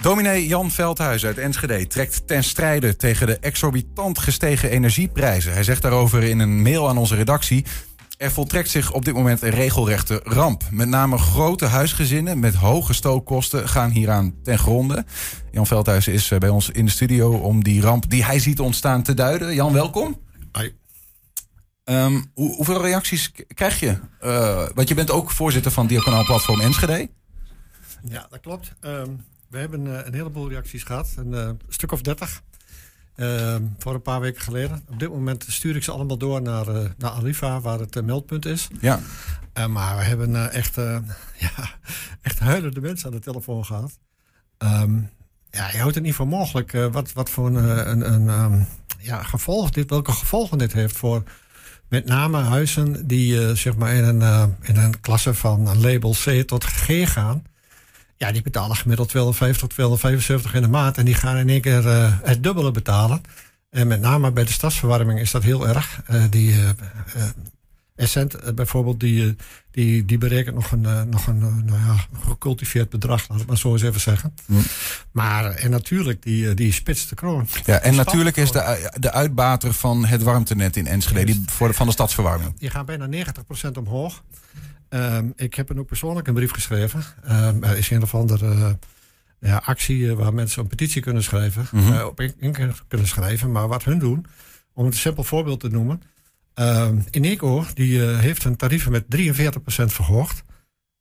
Dominee Jan Veldhuis uit Enschede trekt ten strijde tegen de exorbitant gestegen energieprijzen. Hij zegt daarover in een mail aan onze redactie. Er voltrekt zich op dit moment een regelrechte ramp. Met name grote huisgezinnen met hoge stookkosten gaan hieraan ten gronde. Jan Veldhuis is eh, bij ons in de studio om die ramp die hij ziet ontstaan te duiden. Jan, welkom. Hoi. Ehm, hoe, hoeveel reacties krijg je? Eh, want je bent ook voorzitter van Diaconaal Platform Enschede. Ja, dat klopt. Ehm, we hebben eh, een heleboel reacties gehad. Een eh, stuk of dertig. Ehm, voor een paar weken geleden. Op dit moment stuur ik ze allemaal door naar, eh, naar Alifa, waar het meldpunt is. Ja. Maar we hebben echt, ja, echt huilende mensen aan de telefoon gehad. Ehm, ja, je houdt het niet voor mogelijk wat, wat voor een, een, een ehm, ja, gevolg dit, welke gevolgen dit heeft voor met name huizen die zeg maar in een, in een klasse van een label C tot G gaan. Ja, die betalen gemiddeld 250 tot 275 in de maand. En die gaan in één keer eh, het dubbele betalen. En met name bij de stadsverwarming is dat heel erg. Eh, die eh, Essent bijvoorbeeld, die, die, die berekent nog een, nog een nou ja, gecultiveerd bedrag, laat ik maar zo eens even zeggen. Maar en natuurlijk, die, die spitst de kroon. Ja, en natuurlijk is de, de uitbater van het warmtenet in Enschede, die voor, van de stadsverwarming. Die gaan bijna 90% omhoog. Ehm, ik heb hem ook persoonlijk een brief geschreven. Ehm, er is een of andere eh, ja, actie eh, waar mensen een petitie kunnen schrijven. Mhm. eh, op in, in kunnen schrijven. Maar wat hun doen, om het een simpel voorbeeld te noemen. Ehm Ineco die, heeft hun tarieven met 43% verhoogd.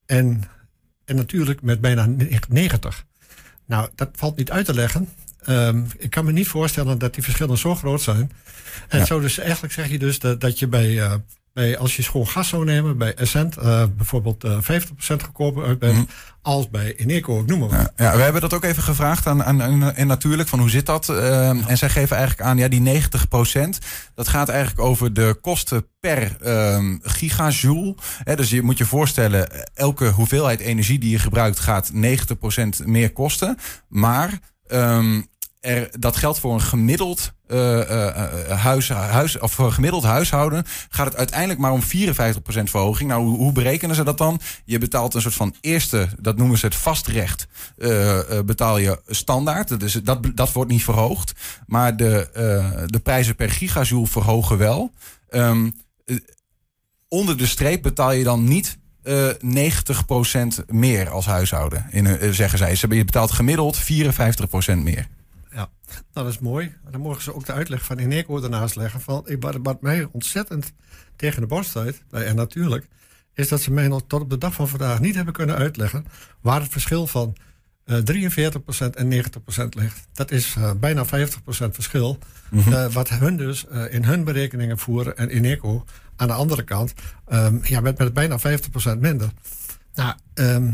En, en natuurlijk met bijna 90%. Nou, dat valt niet uit te leggen. Ik kan me niet voorstellen dat die verschillen zo groot zijn. En Ja. zo dus eigenlijk zeg je dus dat, dat je bij, bij, als je gewoon gas zou nemen, bij Essent eh, bijvoorbeeld eh 50% goedkoper uit bent, Mhm. als bij Ineco, ik noem maar wat. Ja, ja, we hebben dat ook even gevraagd aan, aan, aan- en natuurlijk van hoe zit dat? Ehm, En zij geven eigenlijk aan, ja, die 90%, dat gaat eigenlijk over de kosten per ehm, gigajoule. Hè, dus je moet je voorstellen, elke hoeveelheid energie die je gebruikt gaat 90% meer kosten. Maar ehm, er, dat geldt voor een gemiddeld eh, eh, huis, huis, of gemiddeld huishouden gaat het uiteindelijk maar om 54% verhoging. Nou, hoe, hoe berekenen ze dat dan? Je betaalt een soort van eerste, dat noemen ze het vastrecht, betaal je standaard. Dat, is, dat, dat wordt niet verhoogd. Maar de, de prijzen per gigajoule verhogen wel. Ehm, eh, onder de streep betaal je dan niet eh 90% meer als huishouden, in, zeggen zij. Ze- Je betaalt gemiddeld 54% meer. Dat is mooi. Dan mogen ze ook de uitleg van Ineco ernaast leggen. Van, wat, mij ontzettend tegen de borst eh, en natuurlijk, is dat ze mij nog tot op de dag van vandaag niet hebben kunnen uitleggen waar het verschil van eh 43% en 90% ligt. Dat is eh, bijna 50% verschil. Eh, wat hun dus eh, in hun berekeningen voeren en Ineco aan de andere kant, ehm, ja, met, met bijna 50% minder. Nou, ehm,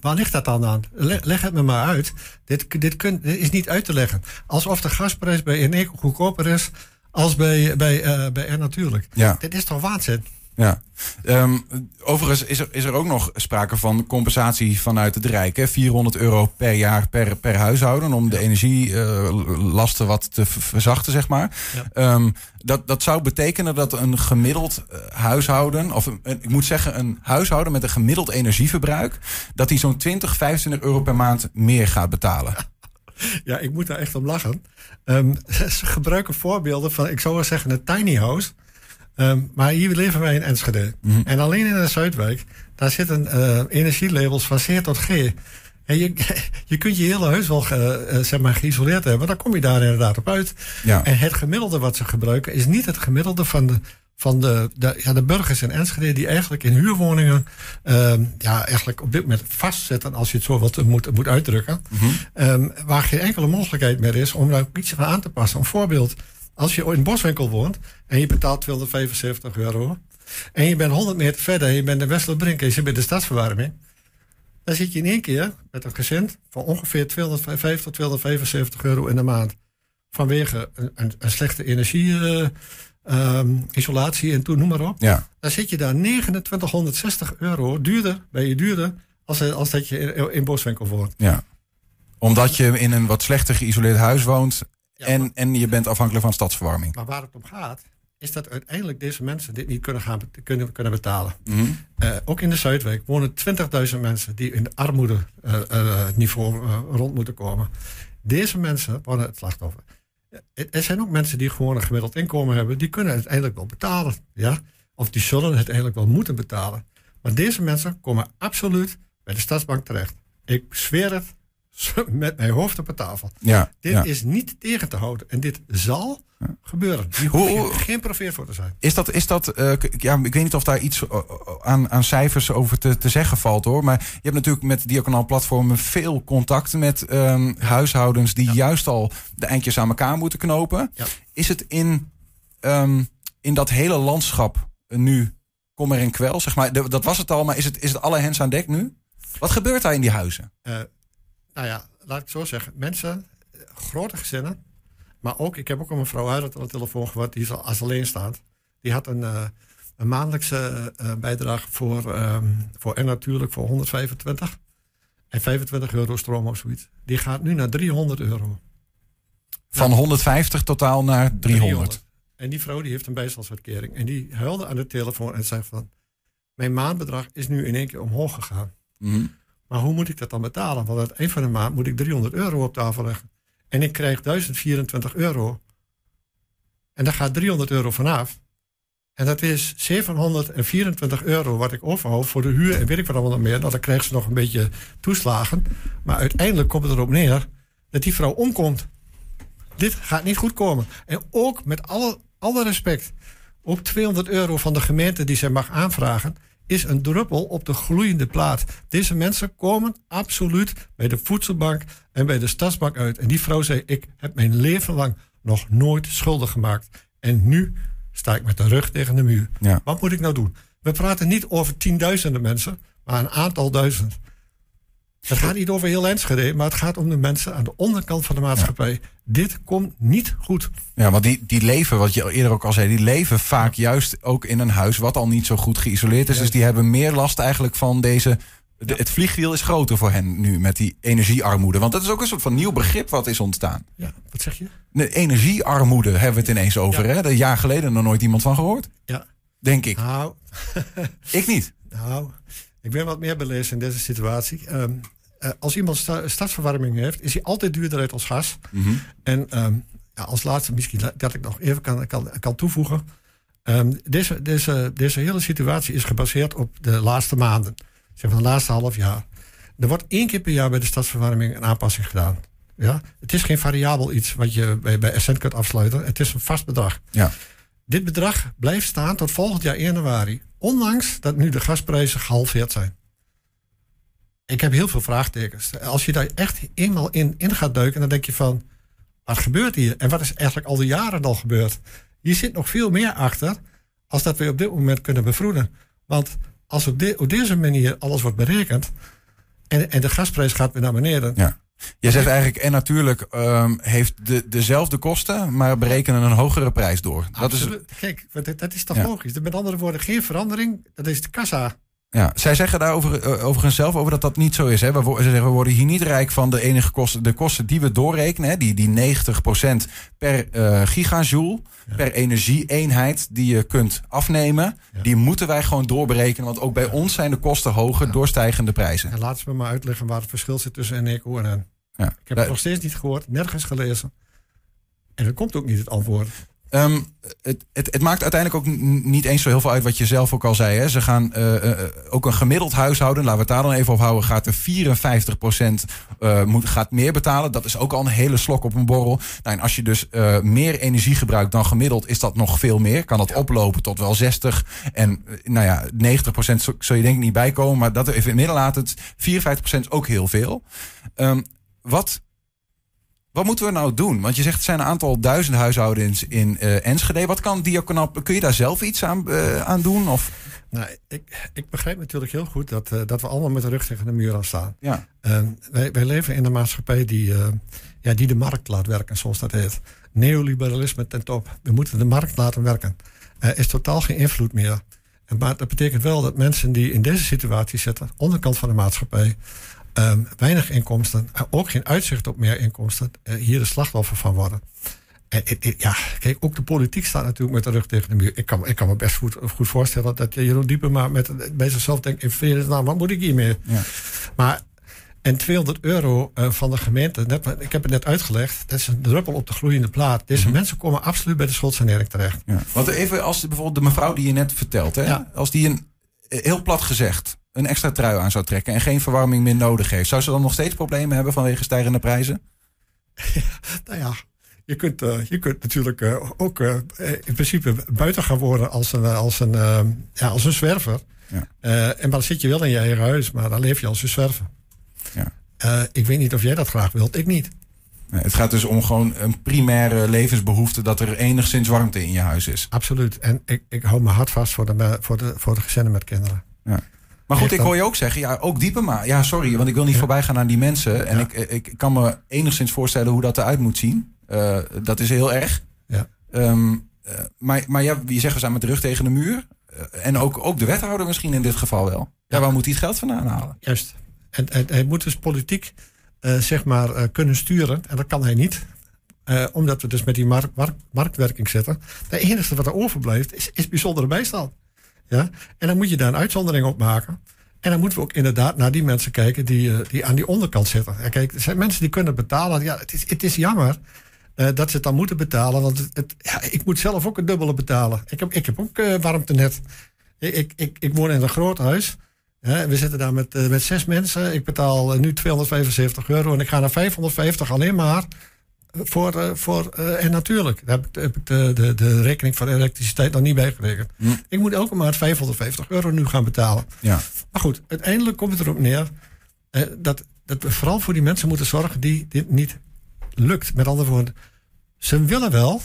waar ligt dat dan aan? Le- leg het me maar uit. Dit, dit, kun, dit is niet uit te leggen. Alsof de gasprijs bij Eneco goedkoper is als bij, bij, eh bij R natuurlijk. Ja. Dit is toch waanzin? Ja. Ehm, overigens is er, is er ook nog sprake van compensatie vanuit het Rijk. Hè? 400 euro per jaar per, per huishouden om de energielasten wat te verzachten, zeg maar. Ja. Ehm, dat, dat zou betekenen dat een gemiddeld eh, huishouden, of een, een- ik moet zeggen een huishouden met een gemiddeld energieverbruik, dat die zo'n 20, 25 euro per maand meer gaat betalen. Ja, ik moet daar echt om lachen. Ehm, ze gebruiken voorbeelden van, ik zou wel zeggen, een tiny house. Ehm, maar hier leven wij in Enschede. Mhm. En alleen in de Zuidwijk, daar zitten eh, energielabels van C tot G. En je, je kunt je hele huis wel ge- eh, zeg maar, geïsoleerd hebben. Dan kom je daar inderdaad op uit. Ja. En het gemiddelde wat ze gebruiken is niet het gemiddelde van de, van de, de, ja, de burgers in Enschede die eigenlijk in huurwoningen ehm, ja, eigenlijk op dit moment vastzitten, als je het zo wilt, moet, moet uitdrukken. Ehm, waar geen enkele mogelijkheid meer is om daar ook iets van aan te passen. Een voorbeeld, als je in Boswinkel woont en je betaalt 275 euro en je bent 100 meter verder en je bent in Westerbrink en je zit bij de stadsverwarming. Dan zit je in één keer met een gezin van ongeveer 250 tot 275 euro in de maand. Vanwege een, een, een slechte energie, eh, ehm, isolatie en toen noem maar op. Ja. Dan zit je daar 2960 euro duurder, ben je duurder, als, als dat je in, in Boswinkel woont. Ja. Omdat je in een wat slechter geïsoleerd huis woont Ja, en, maar- en je bent afhankelijk van stadsverwarming. Maar waar het om gaat, is dat uiteindelijk deze mensen dit niet kunnen, gaan, kunnen, kunnen betalen. Mhm. Uh, ook in de Zuidwijk wonen 20.000 mensen die in de armoede-niveau uh, rond moeten komen. Deze mensen worden het slachtoffer. Er zijn ook mensen die gewoon een gemiddeld inkomen hebben, die kunnen uiteindelijk wel betalen. Ja? Of die zullen het uiteindelijk wel moeten betalen. Maar deze mensen komen absoluut bij de Stadsbank terecht. Ik zweer het met mijn hoofd op de tafel. Ja, dit ja. is niet tegen te houden. En dit zal gebeuren. Hier Hoe- hoef hoe- je geen profeer voor te zijn. Is dat, is dat eh, ja, ik weet niet of daar iets eh, aan, aan cijfers over te, te zeggen valt hoor. Maar je hebt natuurlijk met Diaconaal Platformen veel contact met ehm, huishoudens die juist al de eindjes aan elkaar moeten knopen. Is het in, ehm, in dat hele landschap nu kommer en kwel? Zeg maar, dat was het al, maar is het, is het alle hens aan dek nu? Wat gebeurt daar in die huizen? Eh, nou ja, laat ik het zo zeggen. Mensen, eh, grote gezinnen. Maar ook, ik heb ook een mevrouw uit aan de telefoon gehad. Die als alleenstaand. Die had een, eh, een maandelijkse eh, bijdrage voor, ehm, voor en natuurlijk voor 125. En 25 euro stroom of zoiets. Die gaat nu naar 300 euro. Van 150 totaal naar 300. En die vrouw die heeft een bijstandsuitkering. En die huilde aan de telefoon en zei van... Mijn maandbedrag is nu in één keer omhoog gegaan. Mhm. Maar hoe moet ik dat dan betalen? Want het eind van de maand moet ik 300 euro op tafel leggen. En ik krijg 1024 euro. En daar gaat 300 euro vanaf. En dat is 724 euro wat ik overhoud voor de huur en weet ik wat allemaal nog meer. Nou, dan krijgt ze nog een beetje toeslagen. Maar uiteindelijk komt het erop neer dat die vrouw omkomt. Dit gaat niet goed komen. En ook met alle, alle respect. Ook 200 euro van de gemeente die zij mag aanvragen, is een druppel op de gloeiende plaat. Deze mensen komen absoluut bij de voedselbank en bij de stadsbank uit. En die vrouw zei: Ik heb mijn leven lang nog nooit schuldig gemaakt. En nu sta ik met de rug tegen de muur. Ja. Wat moet ik nou doen? We praten niet over tienduizenden mensen, maar een aantal duizend. Het gaat niet over heel Enschede, maar het gaat om de mensen aan de onderkant van de maatschappij. Dit komt niet goed. Ja, want die, die leven, wat je eerder ook al zei, die leven vaak juist ook in een huis wat al niet zo goed geïsoleerd is. Dus die hebben meer last eigenlijk van deze. de- het vliegwiel is groter voor hen nu met die energiearmoede. Want dat is ook een soort van nieuw begrip wat is ontstaan. Ja, wat zeg je? De energiearmoede hebben we het ineens over. Ja. Hè? Een jaar geleden nog nooit iemand van gehoord. Ja. Denk ik. Nou, Ik niet. Nou, ik ben wat meer belezen in deze situatie. Ehm, eh, als iemand sta- stadsverwarming heeft, is hij altijd duurder uit als gas. En ehm, ja, als laatste, misschien dat ik nog even kan, kan, kan toevoegen. Ehm, deze, deze, deze hele situatie is gebaseerd op de laatste maanden. Zeg maar, de laatste half jaar. Er wordt één keer per jaar bij de stadsverwarming een aanpassing gedaan. Ja? Het is geen variabel iets wat je bij, bij Essent kunt afsluiten. Het is een vast bedrag. Ja. Dit bedrag blijft staan tot volgend jaar 1 januari. Ondanks dat nu de gasprijzen gehalveerd zijn. Ik heb heel veel vraagtekens. Als je daar echt eenmaal in, in gaat duiken, dan denk je van... Wat gebeurt hier? En wat is eigenlijk al die jaren al gebeurd? Hier zit nog veel meer achter... als dat we op dit moment kunnen bevroeden. Want als op, de- op deze manier alles wordt berekend... En, en de gasprijs gaat weer naar beneden... Ja. Jij zegt eigenlijk, en natuurlijk ehm, heeft de, dezelfde kosten, maar berekenen een hogere prijs door. Dat is. Kijk, dat, dat is toch Ja. logisch? Met andere woorden, geen verandering. Dat is de kassa. Ja, zij zeggen daarover eh, overigens zelf over dat dat niet zo is. Hè. We, ze zeggen, we worden hier niet rijk van de enige kosten, de kosten die we doorrekenen. Hè, die, die 90% per eh, gigajoule, per energieeenheid die je kunt afnemen. Ja. Die moeten wij gewoon doorberekenen. Want ook bij ons zijn de kosten hoger door stijgende prijzen. En laten ze me maar uitleggen waar het verschil zit tussen Eneco en hen. Ja. Ik heb het nog steeds niet gehoord, nergens gelezen. En er komt ook niet het antwoord. Ehm, het, het, het maakt uiteindelijk ook niet eens zo heel veel uit wat je zelf ook al zei. Hè. Ze gaan eh, eh, ook een gemiddeld huishouden, laten we het daar dan even op houden, gaat er 54% eh, moet, gaat meer betalen. Dat is ook al een hele slok op een borrel. Nou, en als je dus eh, meer energie gebruikt dan gemiddeld, is dat nog veel meer. Kan dat oplopen tot wel 60. En eh, nou ja, 90 zul zul je denk ik niet bijkomen. Maar dat even in het midden laat het 54% is ook heel veel. Ehm, wat wat moeten we nou doen? Want je zegt het zijn een aantal duizend huishoudens in eh, Enschede. Wat kan Diakonaal? Kun je daar zelf iets aan, eh, aan doen? Of, Nou, ik, ik begrijp natuurlijk heel goed dat, eh, dat we allemaal met de rug tegen de muur aan staan. ja. Wij, wij leven in een maatschappij die, ja, die de markt laat werken, zoals dat heet. Neoliberalisme ten top. We moeten de markt laten werken. Er is totaal geen invloed meer. Maar dat betekent wel dat mensen die in deze situatie zitten, onderkant van de maatschappij, ehm, weinig inkomsten, eh, ook geen uitzicht op meer inkomsten, eh, hier de slachtoffer van worden. En, ja, kijk, ook de politiek staat natuurlijk met de rug tegen de muur. Ik kan, ik kan me best goed, goed voorstellen dat Jeroen Diepema met, bij zichzelf denkt... in vrede, nou, wat moet ik hiermee? Ja. Maar en 200 euro uh, van de gemeente, net, ik heb het net uitgelegd, dat is een druppel op de gloeiende plaat. Deze mhm. mensen komen absoluut bij de schuldsanering terecht. Ja. Want even als bijvoorbeeld de mevrouw die je net vertelt, hè, als die een, heel plat gezegd, een extra trui aan zou trekken en geen verwarming meer nodig heeft, zou ze dan nog steeds problemen hebben vanwege stijgende prijzen? nou ja, je kunt, uh, je kunt natuurlijk uh, ook uh, in principe buiten gaan wonen als een, als een, ja, als een zwerver. Ja. en maar dan zit je wel in je eigen huis, maar dan leef je als een zwerver. Ja. ik weet niet of jij dat graag wilt, ik niet. Nee, het gaat dus om gewoon een primaire levensbehoefte dat er enigszins warmte in je huis is. Absoluut. En ik, ik hou me hard vast voor de, voor de, voor de gezinnen met kinderen. Ja. Maar goed, ik hoor je ook zeggen, ja, ook dieper maar. Ja, sorry, want ik wil niet voorbij gaan aan die mensen. En ik, ik kan me enigszins voorstellen hoe dat eruit moet zien. Uh, dat is heel erg. Ja. Um, uh, maar maar ja, je zegt we zijn met de rug tegen de muur. Uh, en ook, ook de wethouder misschien in dit geval wel. Ja, waar moet hij het geld vandaan halen? Juist. En, en hij moet dus politiek zeg maar kunnen sturen. En dat kan hij niet. omdat we dus met die mark, mark, marktwerking zitten. Het enige wat er overblijft is, is bijzondere bijstand. Ja? En dan moet je daar een uitzondering op maken. En dan moeten we ook inderdaad naar die mensen kijken die, die aan die onderkant zitten. En kijk, er zijn mensen die kunnen betalen. Ja, het is, het is jammer uh, dat ze het dan moeten betalen. Want het, ja, ik moet zelf ook een dubbele betalen. Ik heb, ik heb ook uh, warmtenet. Ik, ik, ik woon in een groot huis. we zitten daar met, met zes mensen. Ik betaal nu 275 euro en ik ga naar 550 alleen maar voor, voor en natuurlijk. Daar heb, heb ik de, de, de rekening van elektriciteit nog niet bijgerekend. Hm. Ik moet elke maand 550 euro nu gaan betalen. Ja. Maar goed, uiteindelijk komt het erop neer dat, dat we vooral voor die mensen moeten zorgen die dit niet lukt. Met andere woorden, ze willen wel,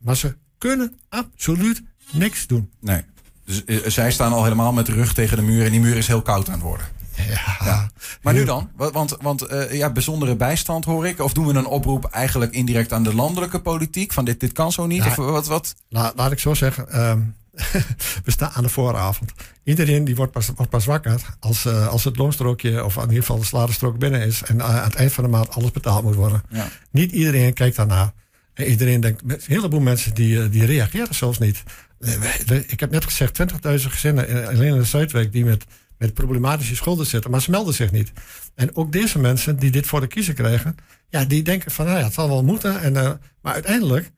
maar ze kunnen absoluut niks doen. Nee. Dus zij staan al helemaal met de rug tegen de muur en die muur is heel koud aan het worden. Ja. ja. Maar nu dan? Want, want uh, ja, bijzondere bijstand hoor ik. Of doen we een oproep eigenlijk indirect aan de landelijke politiek? Van dit, dit kan zo niet? Of wat, wat? Nou, laat ik zo zeggen. Um, we staan aan de vooravond. Iedereen die wordt pas, wordt pas wakker als, uh, als het loonstrookje, of in ieder geval de salarisstrook binnen is. En uh, aan het eind van de maand alles betaald moet worden. Ja. Niet iedereen kijkt daarnaar. En iedereen denkt, een heleboel mensen die, die reageren zelfs niet. Ik heb net gezegd, 20.000 gezinnen alleen in de Zuidwijk die met, met problematische schulden zitten, maar ze melden zich niet. En ook deze mensen die dit voor de kiezer krijgen, ja, die denken van, nou ja, het zal wel moeten. En, maar uiteindelijk,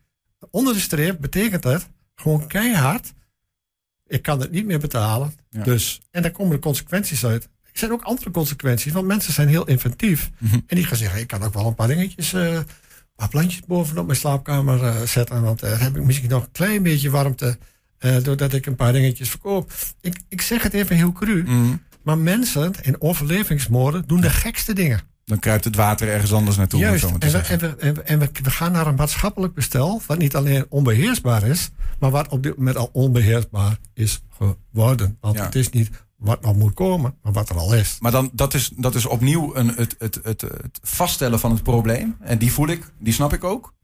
onder de streep betekent dat gewoon keihard ik kan het niet meer betalen. Dus, en daar komen de consequenties uit. Er zijn ook andere consequenties, want mensen zijn heel inventief. Mhm. En die gaan zeggen, ik kan ook wel een paar dingetjes, uh, een paar plantjes bovenop mijn slaapkamer uh, zetten. Want daar heb ik misschien nog een klein beetje warmte, uh, doordat ik een paar dingetjes verkoop. Ik, ik zeg het even heel cru, mhm. maar mensen in overlevingsmoorden doen de gekste dingen. Dan kruipt het water ergens anders naartoe. Juist, en, we, en, we, en, we, we, gaan naar een maatschappelijk bestel, wat niet alleen onbeheersbaar is, maar wat op dit moment al onbeheersbaar is geworden. Want het is niet wat nog moet komen, maar wat er al is. Maar dan, dat is, dat is opnieuw een, het, het, het, het vaststellen van het probleem. En die voel ik, die snap ik ook.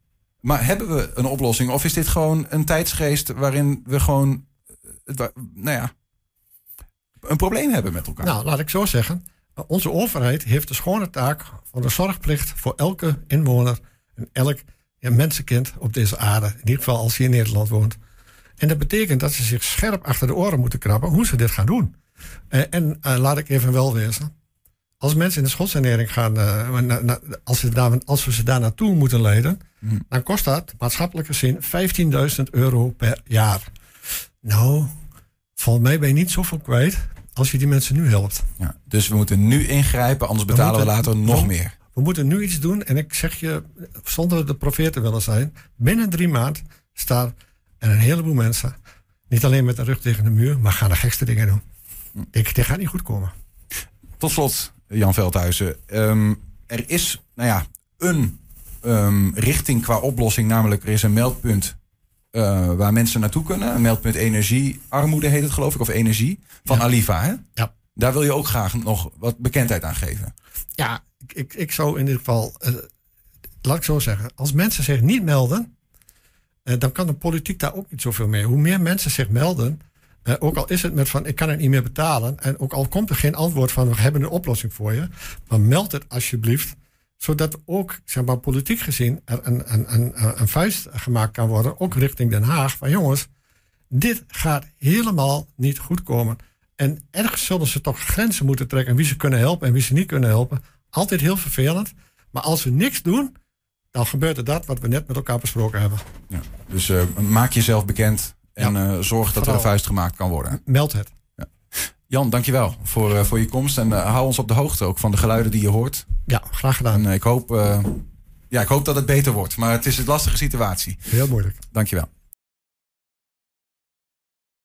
Maar hebben we een oplossing? Of is dit gewoon een tijdsgeest waarin we gewoon, nou ja, een probleem hebben met elkaar? Nou, laat ik zo zeggen. Onze overheid heeft de schone taak van de zorgplicht voor elke inwoner en elk ja, mensenkind op deze aarde. In ieder geval als hij in Nederland woont. En dat betekent dat ze zich scherp achter de oren moeten krabben hoe ze dit gaan doen. Uh, en laat ik even wel wezen. Als mensen in de schoolsanering gaan, als, we daar, als we ze daar naartoe moeten leiden, hmm. dan kost dat maatschappelijke zin 15.000 euro per jaar. Nou, volgens mij ben je niet zoveel kwijt als je die mensen nu helpt. Ja, dus we moeten nu ingrijpen, anders betalen we, later nog meer. We moeten nu iets doen. En ik zeg je, zonder de profeet te willen zijn, binnen drie maanden staan er een heleboel mensen, niet alleen met de rug tegen de muur, maar gaan de gekste dingen doen. Ik, dit gaat niet goed komen. Tot slot, Jan Veldhuizen. Um, er is, nou ja, een um, richting qua oplossing, namelijk er is een meldpunt uh, waar mensen naartoe kunnen. Een meldpunt energiearmoede heet het geloof ik, of energie, van Aliva. Hè? Ja. Daar wil je ook graag nog wat bekendheid aan geven. Ja, ik, ik, ik zou in ieder geval, uh, laat ik zo zeggen, als mensen zich niet melden, uh, dan kan de politiek daar ook niet zoveel mee. Hoe meer mensen zich melden, uh, ook al is het met van ik kan het niet meer betalen, en ook al komt er geen antwoord van we hebben een oplossing voor je, maar meld het alsjeblieft. Zodat ook, zeg maar, politiek gezien er een, een, een, een vuist gemaakt kan worden, ook richting Den Haag. Van jongens, dit gaat helemaal niet goed komen. En ergens zullen ze toch grenzen moeten trekken. Wie ze kunnen helpen en wie ze niet kunnen helpen. Altijd heel vervelend. Maar als we niks doen, dan gebeurt er dat wat we net met elkaar besproken hebben. Ja, dus uh, maak jezelf bekend en ja, uh, zorg dat er een vuist gemaakt kan worden. Meld het. Ja. Jan, dankjewel voor, uh, voor je komst. En hou ons op de hoogte ook van de geluiden die je hoort. Ja, graag gedaan. En ik hoop, ja, ik hoop dat het beter wordt. Maar het is een lastige situatie. Heel moeilijk. Dankjewel.